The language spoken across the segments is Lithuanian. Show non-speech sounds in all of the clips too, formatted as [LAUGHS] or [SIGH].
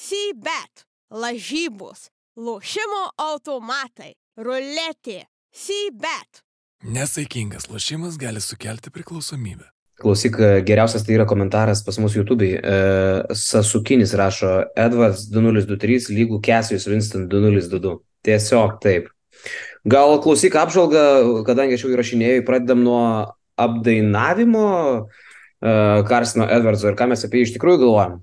Sybet, lažybos, lošimo automatai, ruletė, Sybet. Nesaikingas lošimas gali sukelti priklausomybę. Klausyk, geriausias tai yra komentaras pas mus YouTube'ai. E, Sasukinis rašo Edwards 2023 lygų Cassius Winston 2022. Tiesiog taip. Gal klausyk apžvalgą, kadangi aš jau įrašinėjau, pradedam nuo apdainavimo uh, Karsino Edwardso ir ką mes apie jį iš tikrųjų galvojam.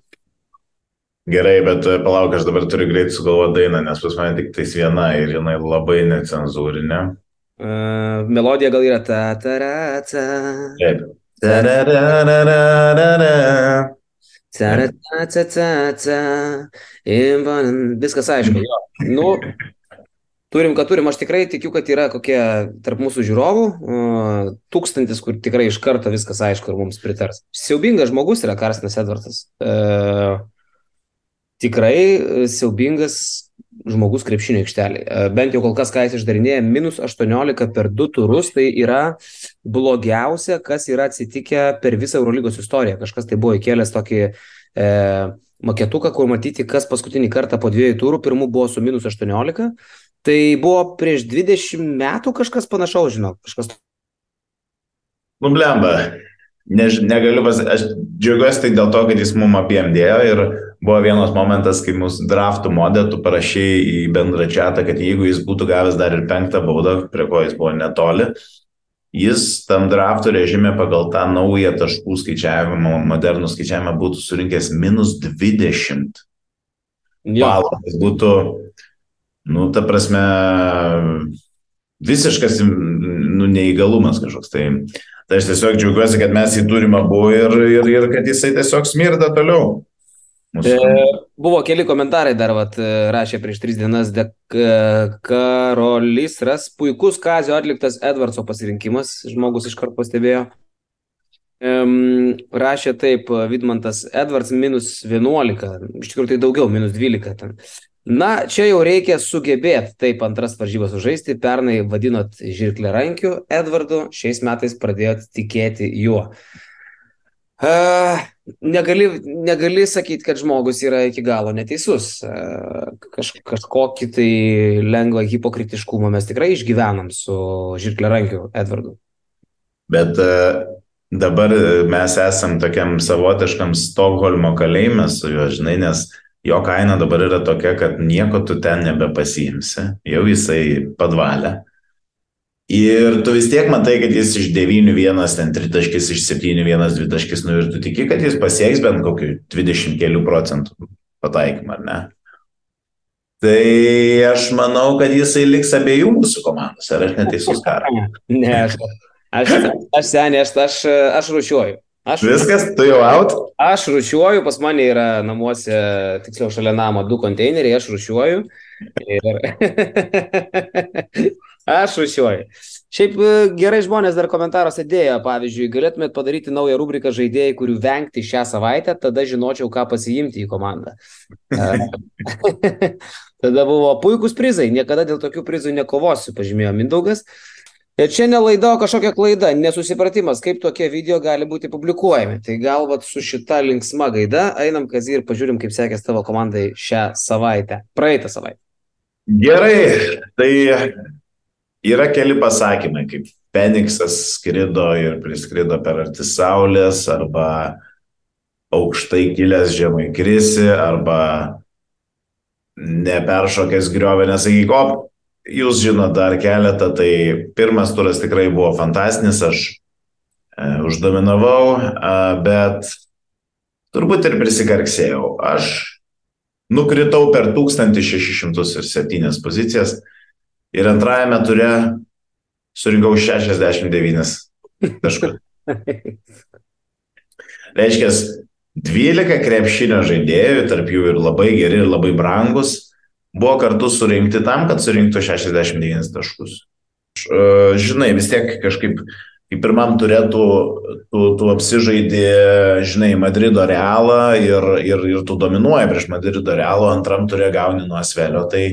Gerai, bet e, palauk, aš dabar turiu greit sugalvoti dainą, nes pas mane tik tais viena ir jinai labai necenzūrinė. Uh, melodija gal yra ta ta ta ta. Taip. Viskas aišku. Jo. Nu, turim, ką turim. Aš tikrai tikiu, kad yra kokie tarp mūsų žiūrovų tūkstantis, kur tikrai iš karto viskas aišku ir mums pritars. Siaubingas žmogus yra Karstinas Edvardas. E, tikrai siaubingas žmogus krepšinio aikštelė. Bent jau kol kas, ką jis išdarinėja, minus 18 per 2 turus, tai yra blogiausia, kas yra atsitikę per visą Eurolygos istoriją. Kažkas tai buvo įkėlęs tokį e, maketuką, kur matyti, kas paskutinį kartą po dviejų turų, pirmų buvo su minus 18. Tai buvo prieš 20 metų kažkas panašaus, žinau, kažkas. Nublemba. Ne, negaliu pasakyti, aš džiaugiuosi tai dėl to, kad jis mum abiem dėjo ir buvo vienas momentas, kai mūsų draftų modė, tu parašai į bendrą čiatą, kad jeigu jis būtų gavęs dar ir penktą baudą, prie ko jis buvo netoli, jis tam draftų režime pagal tą naują taškų skaičiavimą, modernų skaičiavimą būtų surinkęs minus 20 balų. Tai būtų, nu, ta prasme, visiškas nu, neįgalumas kažkoks. Tai, tai aš tiesiog džiaugiuosi, kad mes jį turime abu ir, ir, ir kad jisai tiesiog smirda toliau. Mūsų... E, buvo keli komentarai dar, vat, rašė prieš tris dienas, de, Karolis Ras, puikus Kazio atliktas Edvardso pasirinkimas, žmogus iškart pastebėjo. Um, rašė taip, Vidmantas Edvards minus 11, iš tikrųjų tai daugiau, minus 12 ten. Na, čia jau reikia sugebėti taip antras varžybas užžaisti. Pernai vadinot žirklę rankiu Edvardu, šiais metais pradėjot tikėti juo. Uh, negali, negali sakyti, kad žmogus yra iki galo neteisus. Kaž, kažkokį tai lengvą hipokritiškumą mes tikrai išgyvenam su žirklerankiu Edvardu. Bet dabar mes esam tokiam savotiškam Stokholmo kalėjime su juo, žinai, nes jo kaina dabar yra tokia, kad nieko tu ten nebepasiimsi, jau jisai padvalė. Ir tu vis tiek matai, kad jis iš 9-1, ten 3 taškis, iš 7-1, 2 taškis, nu ir tu tiki, kad jis pasieks bent kokiu 20 kelių procentų pataikymą, ar ne? Tai aš manau, kad jisai liks abiejų mūsų komandos, ar aš neteisus karą? [LAUGHS] Ne, aš, aš seniai, aš, aš, aš rušiuoju. Aš, Viskas, tu jau out? Aš rušiuoju, pas mane yra namuose, tiksliau šalia namo, du konteineriai, aš rušiuoju. Ir... [LAUGHS] Aš rušiuoju. Šiaip e, gerai žmonės dar komentaruose dėjo, pavyzdžiui, galėtumėt padaryti naują rubriką žaidėjai, kurių vengti šią savaitę, tada žinočiau, ką pasiimti į komandą. [LAUGHS] tada buvo puikūs prizai, niekada dėl tokių prizų nekovosiu, pažymėjo Mindaugas. Ir čia ne laida, o kažkokia klaida, nesusipratimas, kaip tokie video gali būti publikuojami. Tai galvat su šita linksma gaida einam, Kazį, ir pažiūrim, kaip sekės tavo komandai šią savaitę, praeitą savaitę. Gerai, tai Yra keli pasakymai, kaip Feniksas skrido ir priskrido per arti Saulės, arba aukštai kilęs žemai krisi, arba neperšokęs griovė, nesakyk, o jūs žinote dar keletą, tai pirmas turas tikrai buvo fantastinis, aš e, uždominavau, e, bet turbūt ir prisikarksėjau. Aš nukritau per 1607 pozicijas ir antrajame ture surinkau 69 taškus. Reiškia, 12 krepšinio žaidėjų, tarp jų ir labai geri, ir labai brangus, buvo kartu surinkti tam, kad surinktų 69 taškus. E, žinai, vis tiek kažkaip, kaip pirmam turėtų, tu, tu apsižaidė, žinai, Madrido realą ir, ir, ir tu dominuoji prieš Madrido realą, antram turė gauni nuo Asvelio. Tai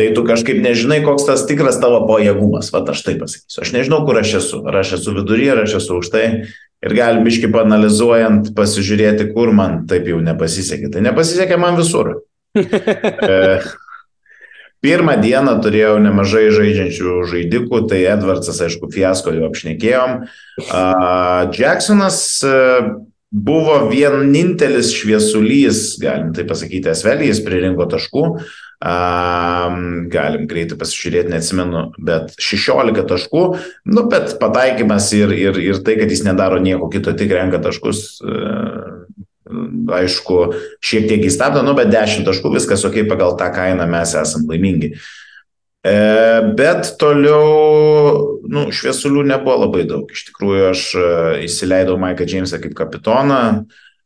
tai tu kažkaip nežinai, koks tas tikras tavo pajėgumas. Vat aš taip pasakysiu. Aš nežinau, kur aš esu. Ar aš esu viduryje, ar aš esu aukštai. ir galim biški panalizuojant, pasižiūrėti, kur man taip jau nepasisekė. Tai nepasisekė man visur. E, Pirmą dieną turėjau nemažai žaidžiančių žaidikų, tai Edvardsas, aišku, fiasko jau apšnekėjom. Jacksonas e, buvo vienintelis šviesulys, galim tai pasakyti, Esvelijais pririnko taškų. Um, galim greitai pasižiūrėti, neatsimenu, bet 16 taškų, nu, bet pataikymas ir, ir, ir tai, kad jis nedaro nieko kito, tik renka taškus, uh, aišku, šiek tiek įstabdo, nu, bet 10 taškų viskas ok, pagal tą kainą mes esam laimingi. E, bet toliau, nu, šviesulių nebuvo labai daug. Iš tikrųjų, aš e, įsileidau Maiką Džeimsą kaip kapitoną,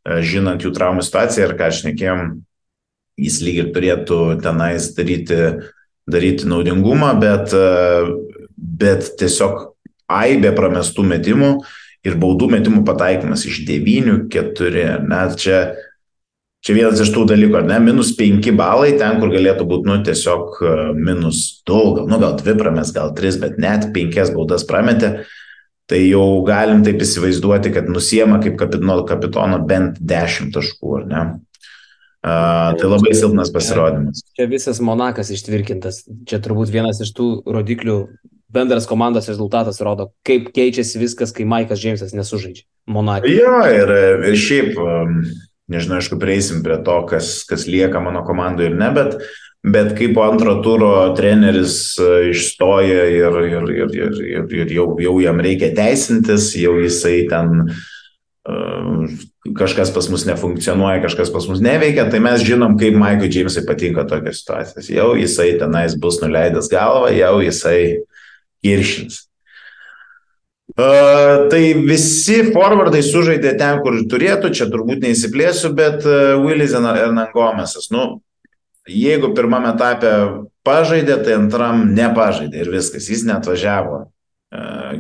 e, žinant jų traumų situaciją ir ką aš nekėjom, jis lyg ir turėtų tenais daryti, daryti naudingumą, bet, e, bet tiesiog aibė pramestų metimų ir baudų metimų pataikymas iš 9-4. Net čia, čia vienas iš tų dalykų, ar ne, minus 5 balai ten, kur galėtų būti, nu, tiesiog e, minus 2, gal, nu, gal 2 prames, gal 3, bet net 5 baudas prametė. Tai jau galim taip įsivaizduoti, kad nusiema kaip kapitono, kapitono bent 10 taškų, ar ne? Uh, tai labai silpnas pasirodymas. Čia visas Monakas ištvirkintas. Čia turbūt vienas iš tų rodiklių, bendras komandos rezultatas rodo, kaip keičiasi viskas, kai Maikas Džeimsas nesužaidžia. Monakas. Jo, ir, ir šiaip, um, nežinau, aišku, prieisim prie to, kas, kas lieka mano komandoje ir ne, bet, bet kaip po antro turo treneris uh, išstoja ir, ir, ir, ir, ir, ir jau, jau jam reikia teisintis, jau jisai ten kažkas pas mus nefunkcionuoja, kažkas pas mus neveikia, tai mes žinom, kaip Maikui Džeimsui patinka tokios situacijos. Jau jisai tenais bus nuleidęs galvą, jau jisai kiršins. Uh, tai visi forwardai sužaidė ten, kur turėtų, čia turbūt neįsiplėsiu, bet uh, Willis Hernangomesas, nu, jeigu pirmame etape pažaidė, tai antram nepažaidė ir viskas, jis net važiavo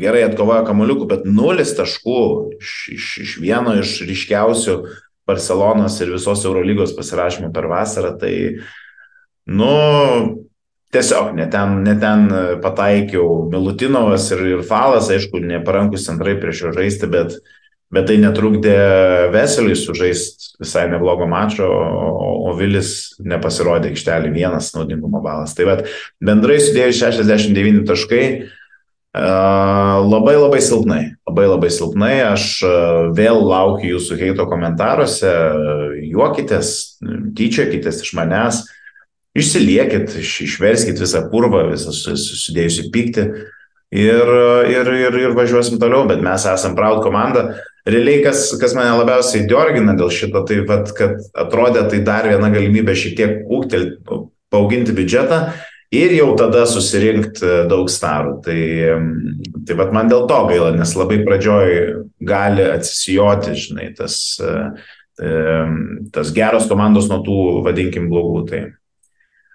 gerai atkovojo kamuoliukų, bet nulis taškų iš, iš, iš vieno iš ryškiausių Barcelonos ir visos Eurolygos pasirašymų per vasarą, tai, nu, tiesiog neten, neten pataikiau Milutinovas ir, ir Falas, aišku, neparankus centrai prieš jo žaisti, bet, bet tai netrukdė Veseliui sužaisti visai neblogo mačo, o, o Vilis nepasirodė aikštelį vienas naudingumo balas. Tai vad, bendrai sudėjus 69 taškai, Labai labai silpnai, labai labai silpnai. Aš vėl laukiu jūsų heito komentaruose, juokitės, tyčiokitės iš manęs, išsiliekit, išverskit visą purvą, visą susidėjusi pykti ir, ir, ir, ir važiuosim toliau, bet mes esam Proud komanda. Realiai, kas, kas mane labiausiai diorgina dėl šito, tai vat, kad atrodė tai dar viena galimybė šiek tiek ūktelti, paauginti biudžetą ir jau tada susirinkti e, daug starų. Tai, tai vat man dėl to gaila, nes labai pradžioj gali atsisijoti, žinai, tas, e, tas geros komandos nuo tų, vadinkim, blogų. Tai,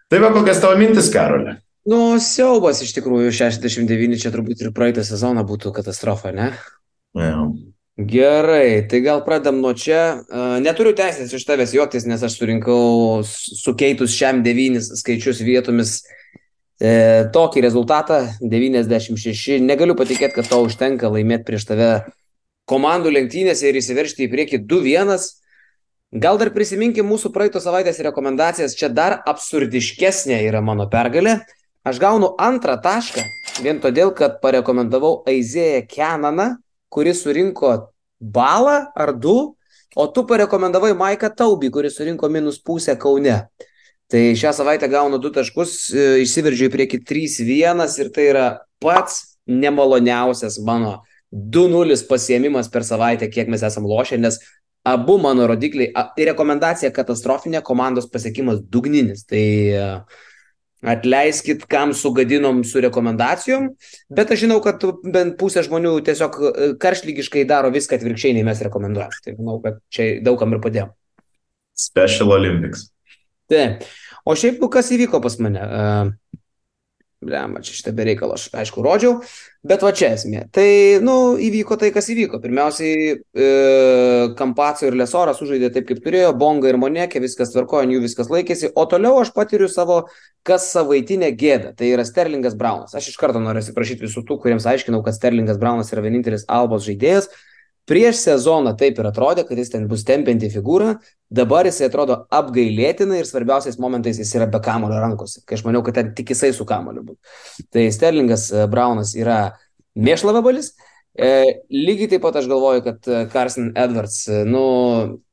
tai va, kokias tavo mintis, Karolė? Nu, siaubas iš tikrųjų, 69 čia turbūt ir praeitą sezoną būtų katastrofa, ne? Yeah. Gerai, tai gal pradam nuo čia. Neturiu teisės iš tavęs juoktis, nes aš surinkau sukeitus šiam devynis skaičius vietomis e, tokį rezultatą - 96. Negaliu patikėti, kad to užtenka laimėti prieš tave komandų lenktynėse ir įsiveršti į priekį 2-1. Gal dar prisiminkim mūsų praeitos savaitės rekomendacijas. Čia dar absurdiškesnė yra mano pergalė. Aš gaunu antrą tašką vien todėl, kad parekomendavau Aizėją Kenaną, kuris surinko balą ar du, o tu parekomendavai Maiką Taubį, kuris surinko minus pusę Kaune. Tai šią savaitę gaunu du taškus, e, išsiveržiu į priekį 3-1 ir tai yra pats nemaloniausias mano 2-0 pasiemimas per savaitę, kiek mes esam lošę, nes abu mano rodikliai, tai rekomendacija katastrofinė, komandos pasiekimas dugninis. Tai uh, Atleiskit, kam sugadinom su rekomendacijom, bet aš žinau, kad bent pusė žmonių tiesiog e, karšlygiškai daro viską atvirkščiai, nei mes rekomenduojam. Tai manau, kad čia daugam ir padėjom. Special Olympics. Taip. O šiaip, nu, kas įvyko pas mane? Uh, Blema, čia šitą bereikalą aš aišku rodžiau, bet va čia esmė. Tai, nu, įvyko tai, kas įvyko. Pirmiausiai, e, Kampaco ir Lesoras sužaidė taip, kaip turėjo, Bonga ir Monekė, viskas tvarkojo, jų viskas laikėsi, o toliau aš patiriu savo kas savaitinę gėdą. Tai yra Sterlingas Braunas. Aš iš karto noriu atsiprašyti visų tų, kuriems aiškinau, kad Sterlingas Braunas yra vienintelis Albos žaidėjas. Prieš sezoną taip ir atrodė, kad jis ten bus tempianti figūra, dabar jisai atrodo apgailėtinai ir svarbiausiais momentais jis yra be kamulio rankose, kai aš maniau, kad ten tik jisai su kamuliu bus. Tai Sterlingas e, Braunas yra mėšlavabalis. E, lygiai taip pat aš galvoju, kad e, Carson Edwards, e, nu,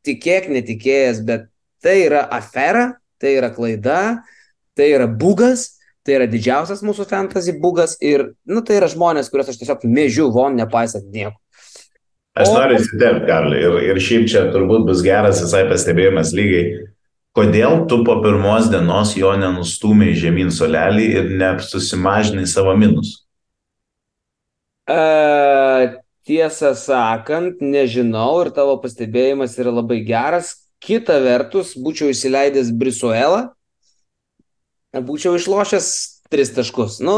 tikėk, netikėjęs, bet tai yra afera, tai yra klaida, tai yra bugas, tai yra didžiausias mūsų fantasy bugas ir, nu, tai yra žmonės, kuriuos aš tiesiog mėžiu von, nepaisant nieko. Aš noriu įsiterpti, Karli, ir, ir šiaip čia turbūt bus geras visai pastebėjimas lygiai. Kodėl tu po pirmos dienos jo nenustumai žemyn solelį ir nesusimažinai savo minus? E, tiesą sakant, nežinau ir tavo pastebėjimas yra labai geras. Kita vertus, būčiau įsileidęs Brisuelą, būčiau išlošęs tris taškus. Nu,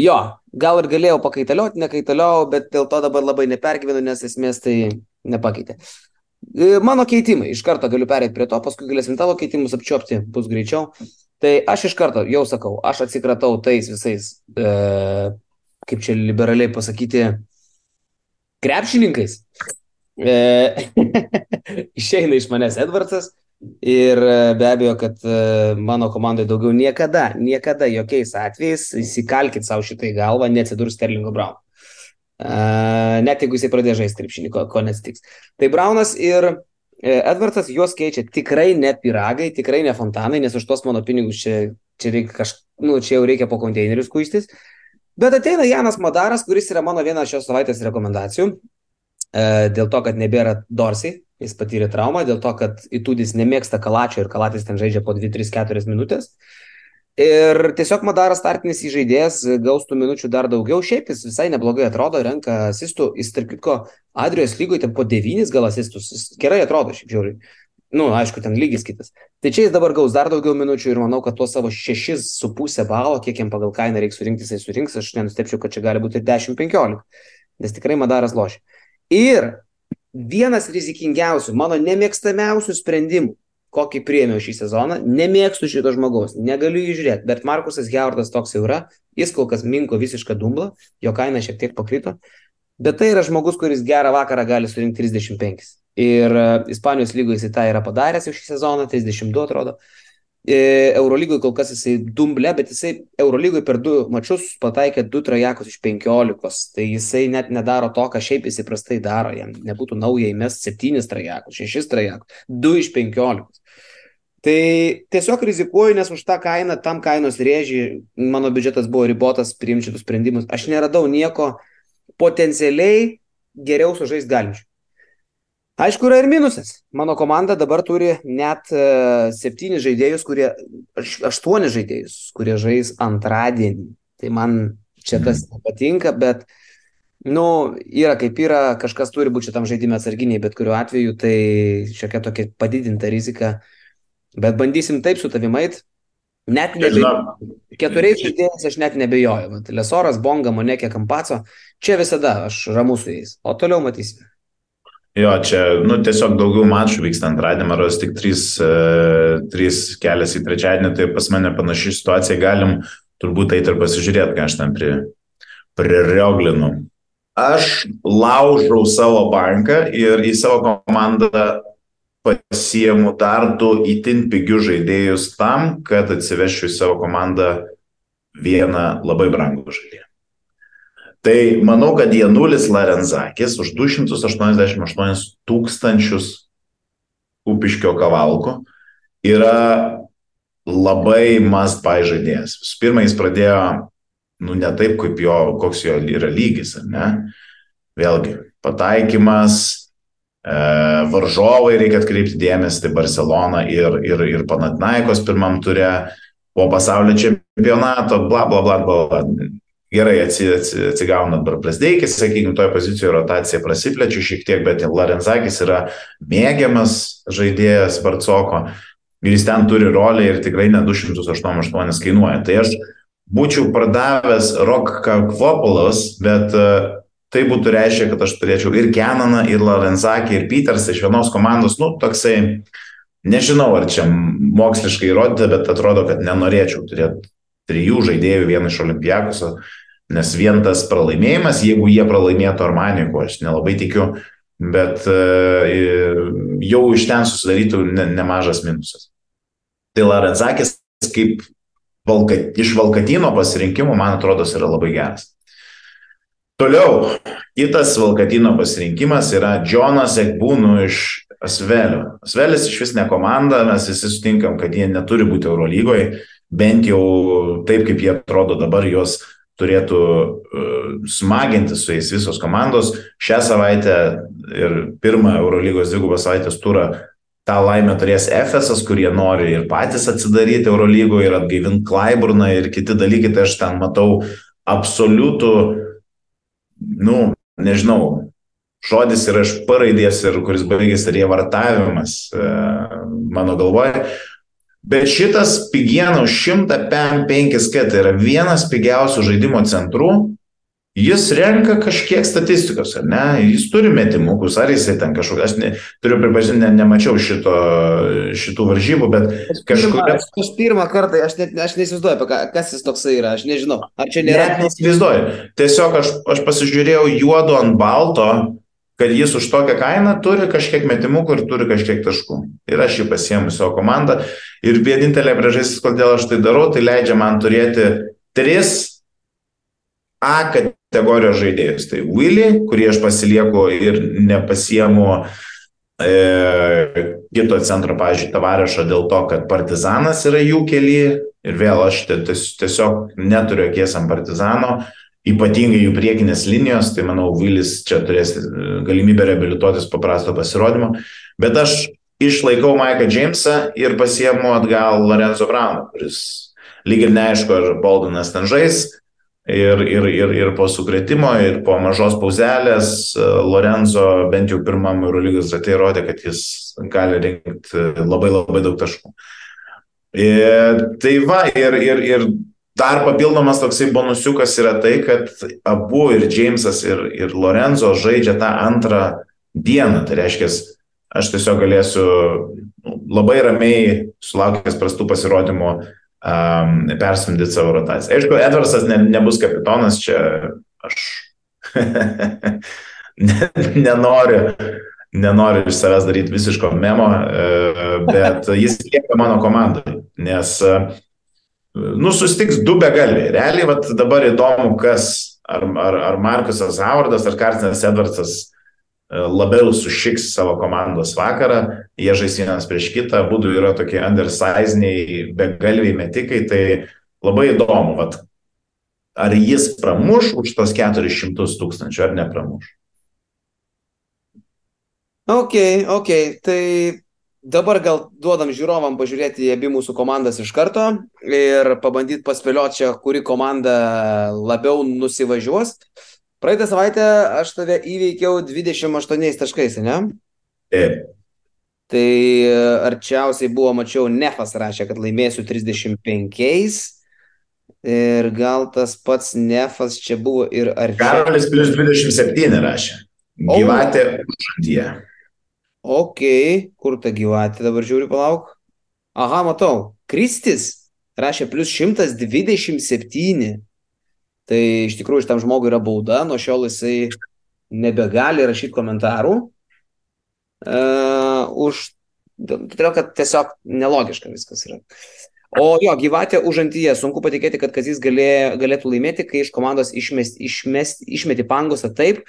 jo, gal ir galėjau pakaitalioti, nekaitaliau, bet dėl to dabar labai nepergyvenu, nes esmės tai nepakeitė. E, mano keitimai, iš karto galiu perėti prie to, paskui galėsim tavo keitimus apčiopti, bus greičiau. Tai aš iš karto jau sakau, aš atsikratau tais visais, e, kaip čia liberaliai pasakyti, krepšininkais. E, [LAUGHS] išeina iš manęs Edvardsas, Ir e, be abejo, kad e, mano komandai daugiau niekada, niekada jokiais atvejais įsikalkit savo šitai galvą, neatsidurs Sterlingo Brown. Uh, net jeigu jisai pradės žaisti krepšinį, ko, ko nesitiks. Tai Braunas ir Edvardsas juos keičia tikrai ne piragai, tikrai ne fontanai, nes už tos mano pinigus čia, čia, reikia kaž, nu, čia jau reikia po konteinerius kuistis. Bet ateina Janas Madaras, kuris yra mano viena šios savaitės rekomendacijų, dėl to, kad nebėra Dorsiai, Jis patyrė traumą dėl to, kad Itudis nemėgsta kalačio ir kalatis ten žaidžia po 2-3-4 minutės. Ir tiesiog Madaras startinis įžaidėjas gaus tų minučių dar daugiau. Šiaip jis visai neblogai atrodo, renka asistų. Jis, tarp kitko, Adrijos lygoje ten po 9 gal asistus. Jis gerai atrodo, šiaip žiūri. Nu, aišku, ten lygis kitas. Tai čia jis dabar gaus dar daugiau minučių ir manau, kad tuos savo 6,5 balo, kiek jam pagal kainą reikia surinkti, jisai surinks. Aš nenustepčiau, kad čia gali būti 10-15. Nes tikrai Madaras lošia. Ir vienas rizikingiausių, mano nemėgstamiausių sprendimų, kokį priėmiau šį sezoną, nemėgstu šito žmogaus, negaliu jį žiūrėti, bet Markusas Geordas toks jau yra, jis kol kas minko visišką dumblą, jo kaina šiek tiek pakrito, bet tai yra žmogus, kuris gerą vakarą gali surinkti 35. Ir uh, Ispanijos lygoje jisai tą yra padaręs jau šį sezoną, 32 atrodo. Uh, E, Eurolygoje kol kas jisai dumble, bet jisai Eurolygoje per du mačius pataikė du trajekus iš penkiolikos. Tai jisai net nedaro to, ką šiaip jisai prastai daro. Jam nebūtų nauja įmest septynis trajekus, šešis trajekus, du iš penkiolikos. Tai tiesiog rizikuoju, nes už tą kainą, tam kainos rėžį, mano biudžetas buvo ribotas priimti šitus sprendimus. Aš neradau nieko potencialiai geriau sužaisti galinčių. Aišku, yra ir minusas. Mano komanda dabar turi net uh, septynis žaidėjus, kurie, aštuonis žaidėjus, kurie žais antradienį. Tai man čia tas mhm. nepatinka, bet, nu, yra kaip yra, kažkas turi būti šitam žaidimui atsarginiai, bet kuriuo atveju tai šiokia tokia padidinta rizika. Bet bandysim taip su tavimait. Net nebejoju. Keturiais žaidėjais aš net nebejoju. Lesoras, Bonga, Monekė, Kampaco. Čia visada aš ramus su jais. O toliau matysime. Jo, čia, nu, tiesiog daugiau mačų vyksta antradienį, ar tik trys, uh, trys kelias į trečiadienį, tai pas mane panaši situacija, galim turbūt eiti ir pasižiūrėti, ką aš ten pri, pririoglinu. Aš laužau savo banką ir į savo komandą pasiemu dar du itin pigius žaidėjus tam, kad atsivešiu į savo komandą vieną labai brangų žaidėją. Tai manau, kad Janulis Larenzakis už 288 tūkstančius upiškio kavalko yra labai must buy žaidėjas. Visų pirma, jis pradėjo, nu, ne taip, kaip jo, koks jo yra lygis, ne? Vėlgi, pataikymas, e, varžovai reikia atkreipti dėmesį, tai Barcelona ir, ir, ir Panatnaikos pirmam turė, po pasaulio čempionato, bla, bla, bla, bla gerai atsigauna dabar Prasdeikis, sakykime, toje pozicijoje rotacija prasiplečia šiek tiek, bet Larenzakis yra mėgiamas žaidėjas Barcoko ir jis ten turi rolę ir tikrai ne 288 kainuoja. Tai aš būčiau pardavęs Rock Kakvopolos, bet e, tai būtų reiškia, kad aš turėčiau ir Kenaną, ir Larenzakį, ir Peters iš vienos komandos, nu, toksai, nežinau, ar čia moksliškai įrodyta, bet atrodo, kad nenorėčiau turėti trijų žaidėjų, vieną iš Olimpiakuso, Nes vien tas pralaimėjimas, jeigu jie pralaimėtų Armanį, ko aš nelabai tikiu, bet jau iš ten susidarytų ne, nemažas minusas. Tai Larenzakis kaip valka, iš Valkatino pasirinkimų, man atrodo, yra labai geras. Toliau, kitas Valkatino pasirinkimas yra Džonas Ekbūnų iš Asvelio. Asvelis iš vis ne komanda, mes visi sutinkam, kad jie neturi būti Eurolygoje, bent jau taip, kaip jie atrodo dabar, juos turėtų uh, smaginti su jais visos komandos. Šią savaitę ir pirmą Eurolygos dvigubą savaitės turą tą laimę turės Efesas, kurie nori ir patys atsidaryti Eurolygoje ir atgaivinti Klaiburną ir kiti dalykai, tai aš ten matau absoliutų, nu, nežinau, žodis yra iš paraidės ir kuris baigėsi rievartavimas e, mano galvoje. Bet šitas pigieną už 105 K tai yra vienas pigiausių žaidimo centrų Jis renka kažkiek statistikos, ar ne? Jis turi metimukus, ar jisai ten kažkokia, aš ne, turiu pripažinti, ne, nemačiau šito, šitų varžybų, bet kažkur. Aš, aš pirmą kartą, aš, net, aš neįsivaizduoju, ką, kas jis toksai yra, aš nežinau. Ar čia nėra? Net neįsivaizduoju. Tiesiog aš, aš pasižiūrėjau juodo ant balto, kad jis už tokią kainą turi kažkiek metimukų ir turi kažkiek taškų. Ir aš jį pasiemu savo komandą. Ir vienintelė priežastis, kodėl aš tai darau, tai leidžia man turėti tris A kategorijos žaidėjus. Tai Willy, kurį aš pasilieku ir nepasiemu e, kito centro, pažiūrėjau, tavarešo dėl to, kad partizanas yra jų keli ir vėl aš tiesiog neturiu akies ant partizano, ypatingai jų priekinės linijos, tai manau, Willis čia turės e, galimybę reabilituotis paprasto pasirodymo, bet aš išlaikau Maiką Jamesą ir pasiemu atgal Lorenzo Brauną, kuris lyg ir neaišku, ar Boldonas ten žais, Ir, ir, ir, ir po sukretimo, ir po mažos pauzelės e, Lorenzo bent jau pirmam Eurolygos rate įrodė, kad jis gali rinkti labai labai daug taškų. Ir, tai va, ir, ir, ir dar papildomas toksai bonusiukas yra tai, kad abu ir Jamesas, ir, ir Lorenzo žaidžia tą antrą dieną. Tai reiškia, aš tiesiog galėsiu labai ramiai sulaukęs prastų pasirodymų um, perstumdyti savo rotaciją. Aišku, Edvarsas ne, nebus kapitonas, čia aš [LAUGHS] nenoriu, nenoriu iš savęs daryti visiško memo, e, bet jis lieka mano komandai, nes, e, nu, sustiks du begalviai. Realiai, vat, dabar įdomu, kas, ar, ar, ar Markusas Howardas, ar Karstinas Edvarsas labiau sušiks savo komandos vakarą, jie žais vienas prieš kitą, būdų yra tokie undersiziniai, begalviai metikai, tai labai įdomu, vat, ar jis pramuš už tos 400 tūkstančių, ar nepramuš. Ok, ok, tai dabar gal duodam žiūrovam pažiūrėti abi mūsų komandas iš karto ir pabandyti paspėlioti čia, kuri komanda labiau nusivažiuos. Praeitą savaitę aš tave įveikiau 28 taškais, ne? Taip. Tai arčiausiai buvo, mačiau, Nefas rašė, kad laimėsiu 35. Ir gal tas pats Nefas čia buvo ir arčiausiai. Karolis plus 27 rašė. Gyvatė užantyje. Ok, kur ta gyvatė dabar žiūri, palauk. Aha, matau. Kristis rašė plus 127. Tai iš tikrųjų šitam žmogui yra bauda, nuo šiol jisai nebegali rašyti komentarų. Uh, už, todėl, kad tiesiog nelogiška viskas yra. O jo, gyvatė užantyje, sunku patikėti, kad Kazys galė, galėtų laimėti, kai iš komandos išmest, išmest, išmeti pangusą taip,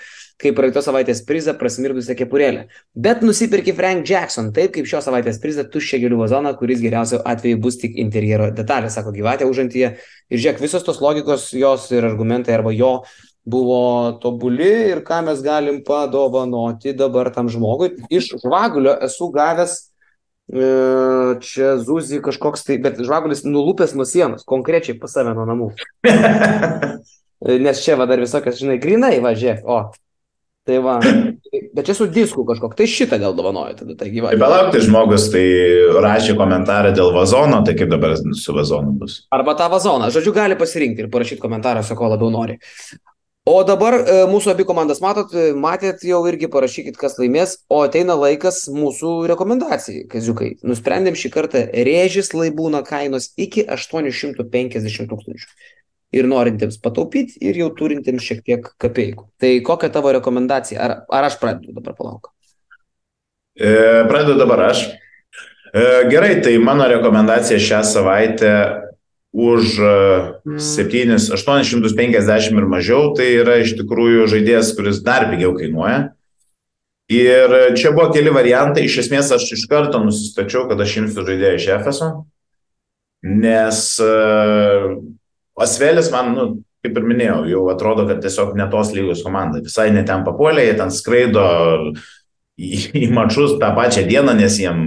kaip praeitos savaitės prizą prasmirdusią kepurėlę. Bet nusipirki Frank Jackson, taip kaip šios savaitės prizą tuščią gėlių vazoną, kuris geriausiu atveju bus tik interjero detalė, sako gyvatė užantyje. Ir žiūrėk, visos tos logikos jos ir argumentai arba jo buvo tobuli ir ką mes galim padovanoti dabar tam žmogui. Iš žvagulio esu gavęs čia Zuzi kažkoks tai, bet žvagulis nulupęs nuo sienos, konkrečiai pas save nuo namų. [LAUGHS] Nes čia va dar visokias, žinai, grinai važiuok, o Tai va, [LAUGHS] bet čia su disku kažkokiu, tai šitą gal dovanoju tada, tai gyvai. Tai palaukti žmogus, tai rašė komentarą dėl vazono, tai kaip dabar su vazonu bus? Arba tą vazoną, žodžiu, gali pasirinkti ir parašyti komentarą, su ko labiau nori. O dabar e, mūsų abi komandas matot, e, matėt jau irgi parašykit, kas laimės, o ateina laikas mūsų rekomendacijai, kaziukai. Nusprendėm šį kartą rėžis laibūno kainos iki 850 tūkstančių. ir norintiems pataupyti, ir jau turintiems šiek tiek kapeikų. Tai kokia tavo rekomendacija? Ar, ar aš pradedu dabar palauk? E, pradedu dabar aš. E, gerai, tai mano rekomendacija šią savaitę už 7, 850 ir mažiau, tai yra iš tikrųjų žaidėjas, kuris dar pigiau kainuoja. Ir čia buvo keli variantai, iš esmės aš iš karto nusistačiau, kad aš imsiu žaidėją iš Efeso, nes uh, Asvelis man, nu, kaip ir minėjau, jau atrodo, kad tiesiog ne tos lygos komanda, visai netem papuolė, jie ten skraido į, į mačius tą pačią dieną, nes jiem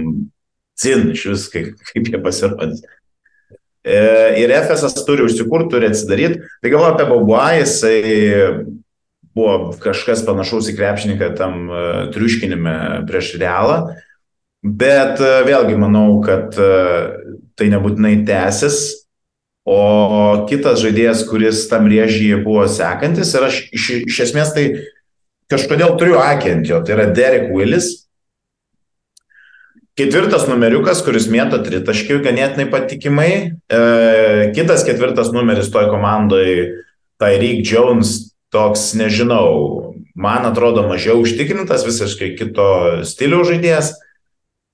cin iš vis, kaip, kaip jie pasirodys. E, ir Efesas turi užsikurti, turi atsidaryti. Tai galvoju apie Baubuą, jisai buvo kažkas panašaus į krepšininką tam e, triuškinime prieš realą. Bet e, vėlgi manau, kad tai nebūtinai tęsis. O kitas žaidėjas, kuris tam rėžyje buvo sekantis, ir aš iš, iš esmės tai kažkodėl turiu akį ant jo, tai yra Derek Willis. Ketvirtas numeriukas, kuris mėto tritaškių ganėtinai patikimai. E, kitas ketvirtas numeris toj komandai, Tyreek Jones, toks, nežinau, man atrodo mažiau užtikrintas, visiškai kito stiliaus žaidėjas.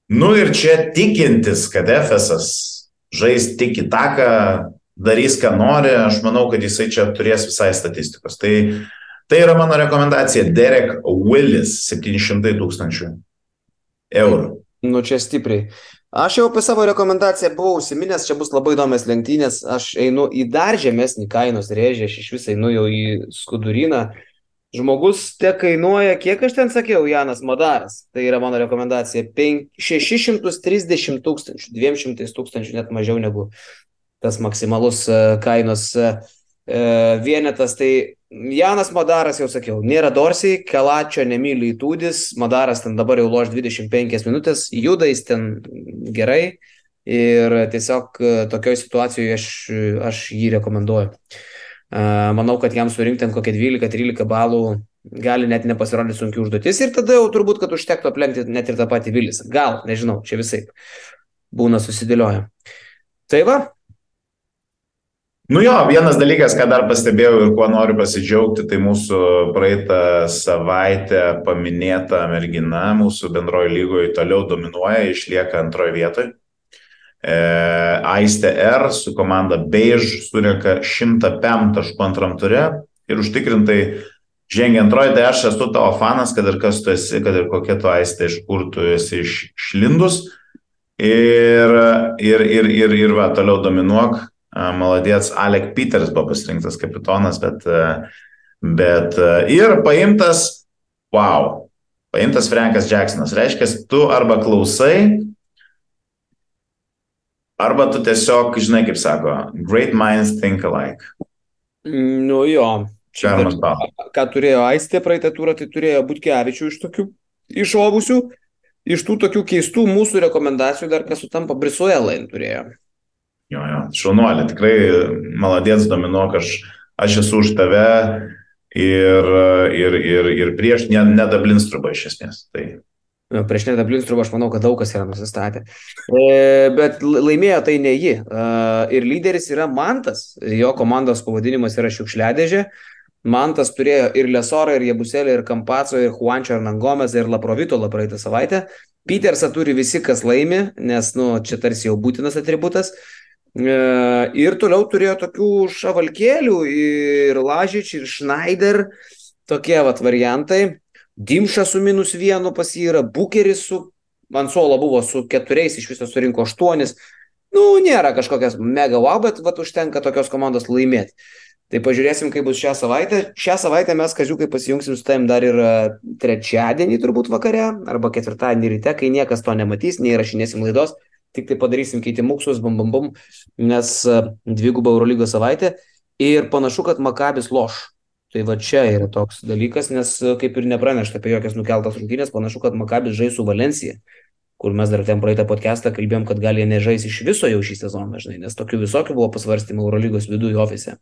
Nu ir čia tikintis, kad Efesas žais tik į taką, darys, ką nori, aš manau, kad jisai čia turės visai statistikos. Tai, tai yra mano rekomendacija. Derek Willis 700 tūkstančių eurų. Nu čia stipriai. Aš jau apie savo rekomendaciją buvau užsiminęs, čia bus labai įdomias lenktynės, aš einu į dar žemesnį kainos rėžį, aš iš visai einu jau į skuduriną. Žmogus te kainuoja, kiek aš ten sakiau, Janas Madaras, tai yra mano rekomendacija, 630 tūkstančių, 200 tūkstančių, net mažiau negu tas maksimalus e, kainos e, e, vienetas. Tai Janas Madaras, jau sakiau, nėra Dorsiai, Kelačio nemyli įtūdis, Madaras ten dabar jau loš 25 minutės, juda jis ten gerai ir tiesiog tokioje situacijoje aš, aš jį rekomenduoju. Manau, kad jam surinkti kokią 12-13 balų gali net nepasirodyti sunkiai užduotis ir tada jau turbūt, kad užtektų aplenkti net ir tą patį Vilis. Gal, nežinau, čia visai būna susidėlioja. Tai va, Nu jo, vienas dalykas, ką dar pastebėjau ir kuo noriu pasidžiaugti, tai mūsų praeitą savaitę paminėta mergina mūsų bendrojo lygoje toliau dominuoja, išlieka antroje vietoje. E, Aiste R su komanda Beige surinka 105 taškų antram ture ir užtikrintai žengia antroji, tai aš esu tavo fanas, kad ir kas tu esi, kad ir kokia tu aiste, iš kur tu esi išlindus. Ir, ir, ir, ir, ir va, toliau dominuok, Maladėts Alek Peters buvo pasirinktas kapitonas, bet, bet ir paimtas, wow, paimtas Frankas Jacksonas. Reiškia, tu arba klausai, arba tu tiesiog, žinai, kaip sako, great minds think alike. Nu jo. Čia ką, ką turėjo Aistė praeitą turą, tai turėjo Butkevičių iš tokių išovusių, iš tų tokių keistų mūsų rekomendacijų dar kas sutampa Brisuelain turėjo. Jo, jo, šaunuolė, tikrai maladės dominuok, aš, aš esu už tave ir, ir, ir, ir prieš nedablinstrubą iš esmės. Tai. Nu, prieš nedablinstrubą aš manau, kad daug kas yra nusistatę. E, bet laimėjo tai ne ji. E, ir lyderis yra Mantas, jo komandos pavadinimas yra Šiukšliadėžė. Mantas turėjo ir Lesorą, ir Jebuselį, ir Kampaco, ir Juančio, ir Nangomės, ir Laprovitolą praeitą savaitę. Petersą turi visi, kas laimi, nes nu, čia tarsi jau būtinas atributas. E, ir toliau turėjo tokių šavalkėlių ir Lažič, ir Schneider, tokie vat variantai. Dimša su minus vienu pas jį yra, Bukeris su, Mansola buvo su keturiais, iš viso surinko aštuonis. Nu, nėra kažkokias mega wow, bet vat užtenka tokios komandos laimėti. Tai pažiūrėsim, kaip bus šią savaitę. Šią savaitę mes, kažkai, pasijungsim su tavim dar ir e, trečiadienį turbūt vakare arba ketvirtadienį ryte, kai niekas to nematys, neįrašinėsim laidos tik tai padarysim keitimuksus, bum bum bum, nes e, dvigubą Eurolygos savaitę ir panašu, kad Makabis loš. Tai va čia yra toks dalykas, nes e, kaip ir nepranešta apie jokias nukeltas rungtynės, panašu, kad Makabis žais su Valencija, kur mes dar ten praeitą podcastą kalbėjom, kad gali nežais iš viso jau šį sezoną, žinai, nes tokių visokių buvo pasvarstymų Eurolygos viduje ofise.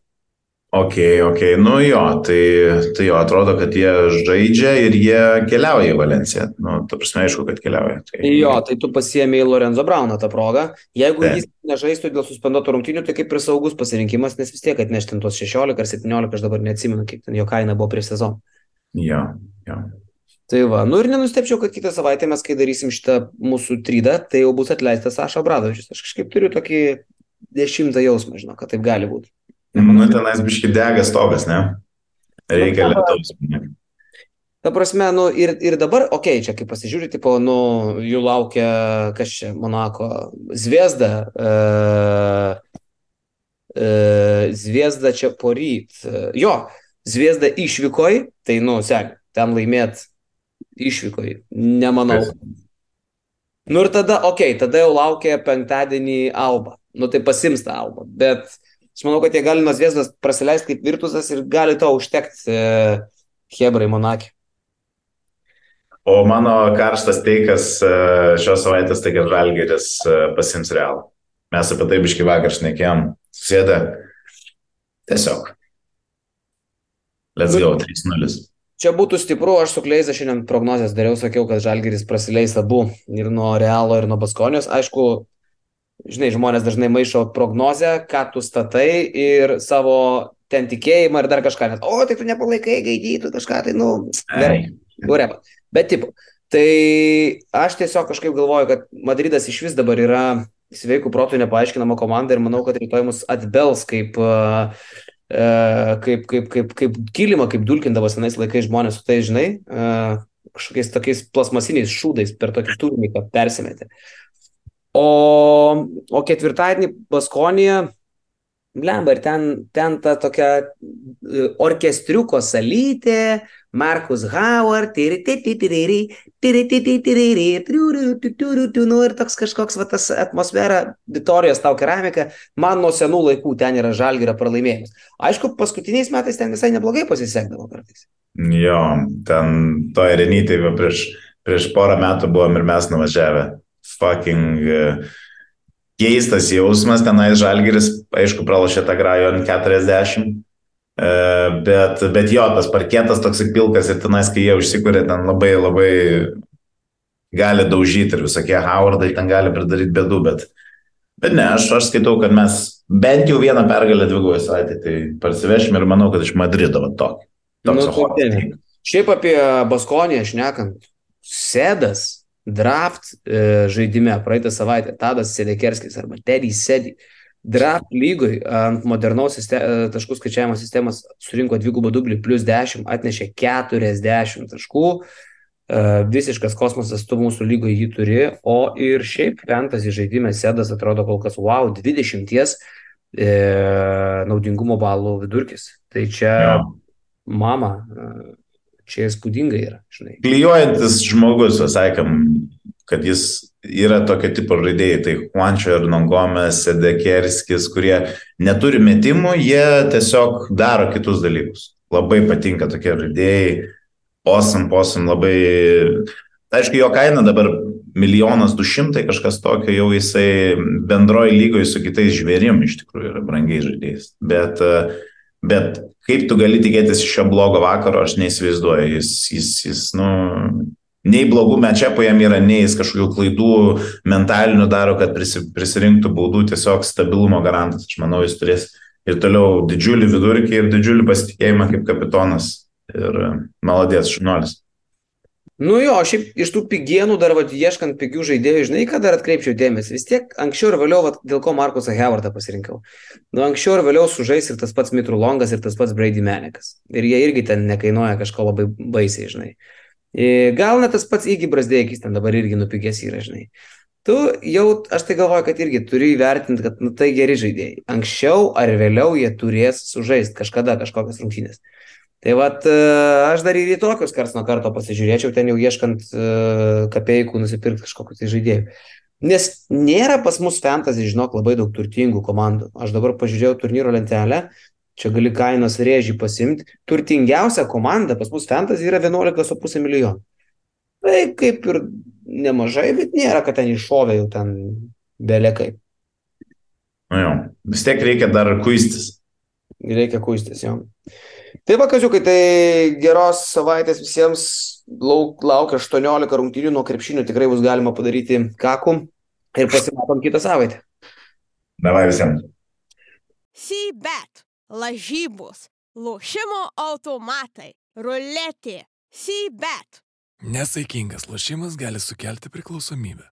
Ok, ok, nu jo, tai, tai jo, atrodo, kad jie žaidžia ir jie keliauja į Valenciją. Nu, tu prasme, aišku, kad keliauja. Tai... Jo, tai tu pasiemi Lorenzo Brauną tą progą. Jeigu Taip. jis nežaistų dėl suspenduotų rungtynių, tai kaip ir saugus pasirinkimas, nes vis tiek atnešti tos 16 ar 17, aš dabar neatsimenu, kiek ten jo kaina buvo prieš sezoną. Jo, jo. Tai va, nu ir nenustepčiau, kad kitą savaitę mes, kai darysim šitą mūsų trydą, tai jau bus atleistas Saša Bradovičius. Aš kažkaip turiu tokį dešimtą jausmą, žinau, kad taip gali būti. Nu, tenais biški dega stogas, ne? Reikia lietaus. Ta prasme, nu ir, ir dabar, okei, okay, čia kaip pasižiūrėti, tipo, nu, jų laukia, kas čia, Monako, Zviesda, e, e, Zviesda čia poryt. E, jo, Zviesda išvykoj, tai, nu, sek, ten laimėt išvykoj, nemanau. Nu ir tada, okei, okay, tada jau laukia penktadienį Alba. Nu tai pasims tą Alba, bet aš manau, kad jie gali nuo Zviesdos prasileisti kaip virtusas ir gali to užtekti e, Hebrai Monakė. O mano karštas teikas e, šios savaitės tai, kad Žalgeris e, pasims realą. Mes apie tai biški vakar šnekėjom. Susėdę. Tiesiog. Let's go, 3-0. Čia būtų stipru, aš su Kleiza šiandien prognozijas dariau, sakiau, kad Žalgeris prasileis abu ir nuo Realo, ir nuo Baskonijos. Aišku, žinai, žmonės dažnai maišo prognozę, ką tu statai ir savo ten tikėjimą ir dar kažką. Net, o, tai tu nepalaikai gaidytų kažką, tai, nu, gerai, ureba. Bet, tipo, tai aš tiesiog kažkaip galvoju, kad Madridas iš vis dabar yra sveikų protų nepaaiškinama komanda ir manau, kad rytoj mus atbels kaip, uh, uh, kaip, kaip, kaip, kaip kilimą, kaip dulkindavo senais laikais žmonės su tai, žinai, uh, kažkokiais tokiais plasmasiniais šūdais per tokį turinį, persimetė. O, o ketvirtadienį Baskonija, blemba, ir ten, ten ta tokia e, orkestriuko salytė, Markus Howard, nu ir toks kažkoks va tas atmosfera, Vitorijos tau keramika, man nuo senų laikų ten yra žalgyra pralaimėjimas. Aišku, paskutiniais metais ten visai neblogai pasisekdavo kartais. Jo, ten to Irenytai prieš, prieš porą metų buvom ir mes nuvažiavę. Fucking uh, keistas jausmas, tenais žalgeris, aišku, pralašė tą grajo ant 40. Uh, bet, bet jo, tas parketas toks pilkas ir tenais, kai jie užsikūrė, ten labai labai gali daužyti ir visokie Howardai ten gali pridaryti bėdų, bet, bet ne, aš, aš skaitau, kad mes bent jau vieną pergalę dviguoju savaitę, tai parsivešim ir manau, kad iš Madrido va tokį. Nu, tai, šiaip apie Baskoniją šnekant, Sedas draft e, žaidime praeitą savaitę, Tadas Sedekerskis arba Teddy Sedi, draft lygoj ant modernaus sistem, taškų skaičiavimo sistemos surinko dvigubą dublį plus 10, atnešė 40 taškų, e, visiškas kosmosas tu mūsų lygoje jį turi, o ir šiaip fantasy žaidime Sedas atrodo kol kas wow, 20 e, naudingumo balų vidurkis. Tai čia, ja. mama, čia įspūdingai yra, žinai. Klyjuojantis žmogus, sakėm, kad jis yra tokio tipo žaidėjai, tai Juančio ir Nongomes, Sedekerskis, kurie neturi metimų, jie tiesiog daro kitus dalykus. Labai patinka tokie žaidėjai, posam, posam labai... Aišku, jo kaina dabar milijonas du šimtai, kažkas tokio, jau jisai bendroji lygoje su kitais žvėrim iš tikrųjų yra brangiai žaidėjas. Bet, bet kaip tu gali tikėtis iš šio blogo vakaro, aš neįsivaizduoju. Jis, jis, jis nu, nei blogų mečiapų jam yra, nei jis kažkokių klaidų mentalinių daro, kad prisi, prisirinktų baudų, tiesiog stabilumo garantas. Aš manau, jis turės ir toliau didžiulį vidurkį ir didžiulį pasitikėjimą kaip kapitonas. Ir maladės šunuolis. Nu jo, šiaip iš tų pigienų dar, va, ieškant pigių žaidėjų, žinai, ką dar atkreipčiau dėmesį. Vis tiek anksčiau ir vėliau, va, dėl ko Markusą Howardą pasirinkau. Nu, anksčiau ir vėliau sužais ir tas pats Mitru Longas, ir tas pats Brady Menekas. Ir jie irgi ten nekainuoja kažko labai baisiai, žinai. Gal net tas pats Įgy Brasdėkis ten dabar irgi nupigęs yra, žinai. Tu jau, aš tai galvoju, kad irgi turi įvertinti, kad nu, tai geri žaidėjai. Anksčiau ar vėliau jie turės sužaisti kažkada kažkokias rungtynės. Tai vad, aš dar ir į tokius kars nuo karto pasižiūrėčiau, ten jau ieškant kapeikų nusipirkti kažkokiu tai žaidėjų. Nes nėra pas mus fantasy, žinok, labai daug turtingų komandų. Aš dabar pažiūrėjau turnyro lentelę, čia gali kainos rėžį pasimti. Turtingiausia komanda pas mus fantasy yra 11,5 milijonų. Tai kaip ir nemažai, bet nėra, kad ten iššovė jau ten belė kaip. Nu jau, vis tiek reikia dar kuistis. reikia kuistis jau. Tai va, kaziukai, tai geros savaitės visiems. Lauk, laukia 18 rungtynių nuo krepšinio, tikrai bus galima padaryti kakų ir pasimatom kitą savaitę. Davai visiems. Sybet, lažybos, lošimo automatai, ruletė, Sybet. Nesaikingas lošimas gali sukelti priklausomybę.